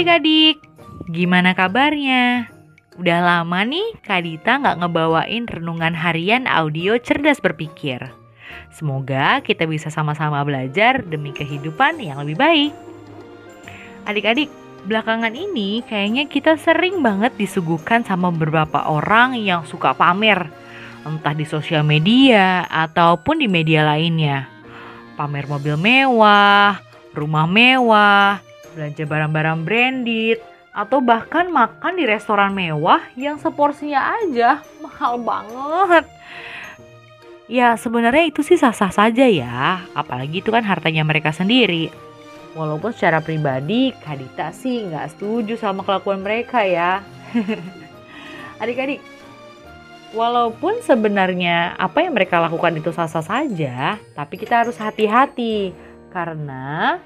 adik-adik, gimana kabarnya? Udah lama nih Kak Dita nggak ngebawain renungan harian audio cerdas berpikir. Semoga kita bisa sama-sama belajar demi kehidupan yang lebih baik. Adik-adik, belakangan ini kayaknya kita sering banget disuguhkan sama beberapa orang yang suka pamer. Entah di sosial media ataupun di media lainnya. Pamer mobil mewah, rumah mewah, belanja barang-barang branded, atau bahkan makan di restoran mewah yang seporsinya aja mahal banget. Ya sebenarnya itu sih sah-sah saja ya, apalagi itu kan hartanya mereka sendiri. Walaupun secara pribadi Kadita sih nggak setuju sama kelakuan mereka ya. Adik-adik, walaupun sebenarnya apa yang mereka lakukan itu sah-sah saja, tapi kita harus hati-hati karena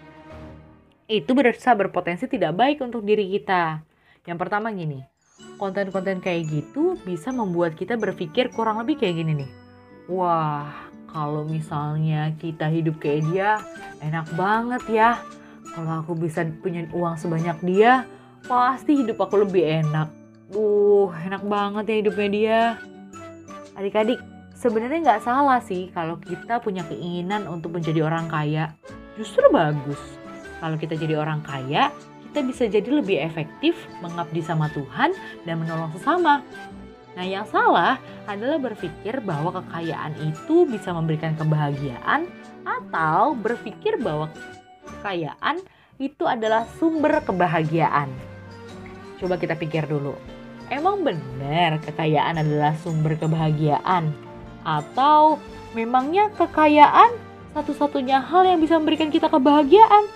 itu bisa berpotensi tidak baik untuk diri kita. Yang pertama gini, konten-konten kayak gitu bisa membuat kita berpikir kurang lebih kayak gini nih. Wah, kalau misalnya kita hidup kayak dia, enak banget ya. Kalau aku bisa punya uang sebanyak dia, pasti hidup aku lebih enak. Duh, enak banget ya hidupnya dia. Adik-adik, sebenarnya nggak salah sih kalau kita punya keinginan untuk menjadi orang kaya. Justru bagus kalau kita jadi orang kaya, kita bisa jadi lebih efektif mengabdi sama Tuhan dan menolong sesama. Nah, yang salah adalah berpikir bahwa kekayaan itu bisa memberikan kebahagiaan atau berpikir bahwa kekayaan itu adalah sumber kebahagiaan. Coba kita pikir dulu. Emang benar kekayaan adalah sumber kebahagiaan? Atau memangnya kekayaan satu-satunya hal yang bisa memberikan kita kebahagiaan?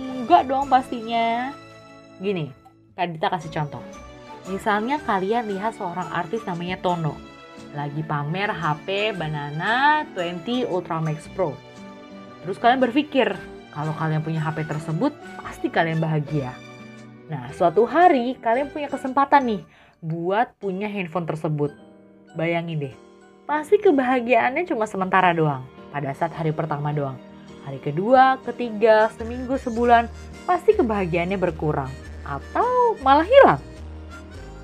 Enggak dong pastinya. Gini, Kak Dita kasih contoh. Misalnya kalian lihat seorang artis namanya Tono. Lagi pamer HP Banana 20 Ultra Max Pro. Terus kalian berpikir, kalau kalian punya HP tersebut, pasti kalian bahagia. Nah, suatu hari kalian punya kesempatan nih buat punya handphone tersebut. Bayangin deh, pasti kebahagiaannya cuma sementara doang, pada saat hari pertama doang Hari kedua, ketiga, seminggu, sebulan, pasti kebahagiaannya berkurang atau malah hilang.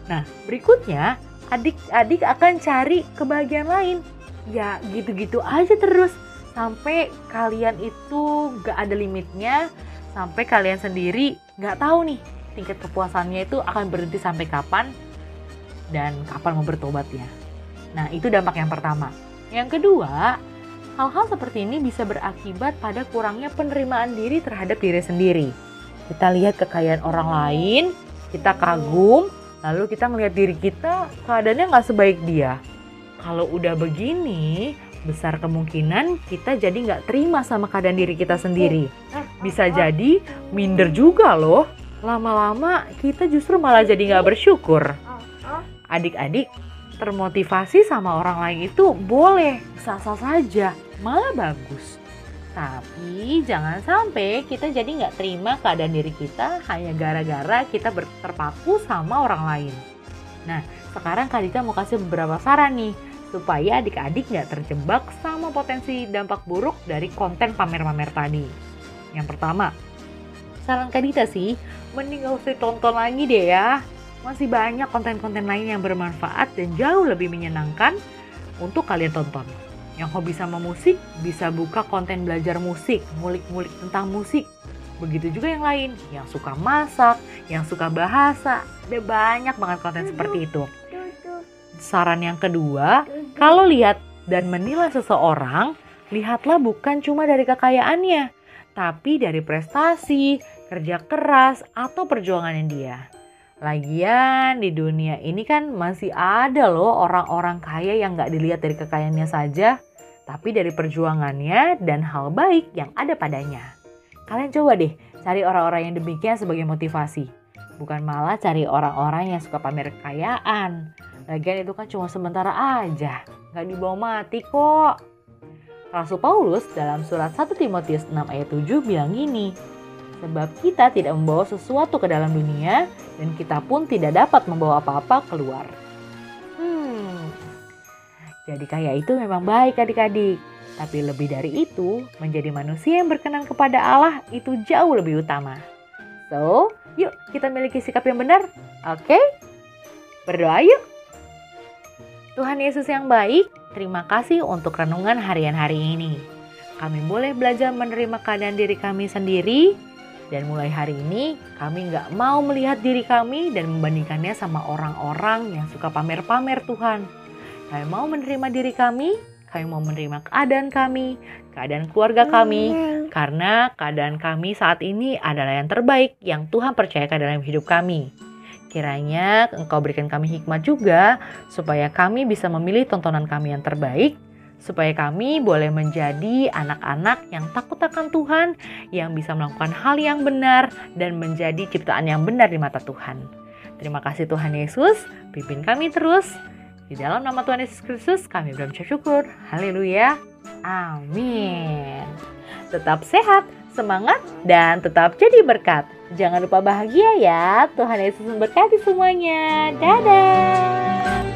Nah, berikutnya adik-adik akan cari kebahagiaan lain. Ya, gitu-gitu aja terus sampai kalian itu gak ada limitnya, sampai kalian sendiri gak tahu nih tingkat kepuasannya itu akan berhenti sampai kapan dan kapan mau bertobatnya. Nah, itu dampak yang pertama. Yang kedua, Hal-hal seperti ini bisa berakibat pada kurangnya penerimaan diri terhadap diri sendiri. Kita lihat kekayaan orang lain, kita kagum, lalu kita melihat diri kita keadaannya nggak sebaik dia. Kalau udah begini, besar kemungkinan kita jadi nggak terima sama keadaan diri kita sendiri. Bisa jadi minder juga loh. Lama-lama kita justru malah jadi nggak bersyukur. Adik-adik, termotivasi sama orang lain itu boleh, sah-sah saja malah bagus. Tapi jangan sampai kita jadi nggak terima keadaan diri kita hanya gara-gara kita terpaku sama orang lain. Nah, sekarang Kak Dika mau kasih beberapa saran nih supaya adik-adik nggak terjebak sama potensi dampak buruk dari konten pamer-pamer tadi. Yang pertama, saran Kak Dita sih, mending gak usah tonton lagi deh ya. Masih banyak konten-konten lain yang bermanfaat dan jauh lebih menyenangkan untuk kalian tonton. Yang hobi sama musik bisa buka konten belajar musik, ngulik-ngulik tentang musik. Begitu juga yang lain, yang suka masak, yang suka bahasa. Ada banyak banget konten seperti itu. Saran yang kedua, kalau lihat dan menilai seseorang, lihatlah bukan cuma dari kekayaannya, tapi dari prestasi, kerja keras, atau perjuangannya dia. Lagian di dunia ini kan masih ada loh orang-orang kaya yang nggak dilihat dari kekayaannya saja, tapi dari perjuangannya dan hal baik yang ada padanya. Kalian coba deh cari orang-orang yang demikian sebagai motivasi. Bukan malah cari orang-orang yang suka pamer kekayaan. Lagian itu kan cuma sementara aja, nggak dibawa mati kok. Rasul Paulus dalam surat 1 Timotius 6 ayat 7 bilang gini, Sebab kita tidak membawa sesuatu ke dalam dunia dan kita pun tidak dapat membawa apa-apa keluar. Jadi kaya itu memang baik adik-adik. Tapi lebih dari itu, menjadi manusia yang berkenan kepada Allah itu jauh lebih utama. So, yuk kita miliki sikap yang benar. Oke? Okay? Berdoa yuk. Tuhan Yesus yang baik, terima kasih untuk renungan harian hari ini. Kami boleh belajar menerima keadaan diri kami sendiri, dan mulai hari ini kami nggak mau melihat diri kami dan membandingkannya sama orang-orang yang suka pamer-pamer Tuhan. Kami mau menerima diri kami, kami mau menerima keadaan kami, keadaan keluarga kami, karena keadaan kami saat ini adalah yang terbaik yang Tuhan percayakan dalam hidup kami. Kiranya Engkau berikan kami hikmat juga supaya kami bisa memilih tontonan kami yang terbaik supaya kami boleh menjadi anak-anak yang takut akan Tuhan, yang bisa melakukan hal yang benar dan menjadi ciptaan yang benar di mata Tuhan. Terima kasih Tuhan Yesus, pimpin kami terus. Di dalam nama Tuhan Yesus Kristus kami berucap syukur. Haleluya. Amin. Tetap sehat, semangat, dan tetap jadi berkat. Jangan lupa bahagia ya. Tuhan Yesus memberkati semuanya. Dadah.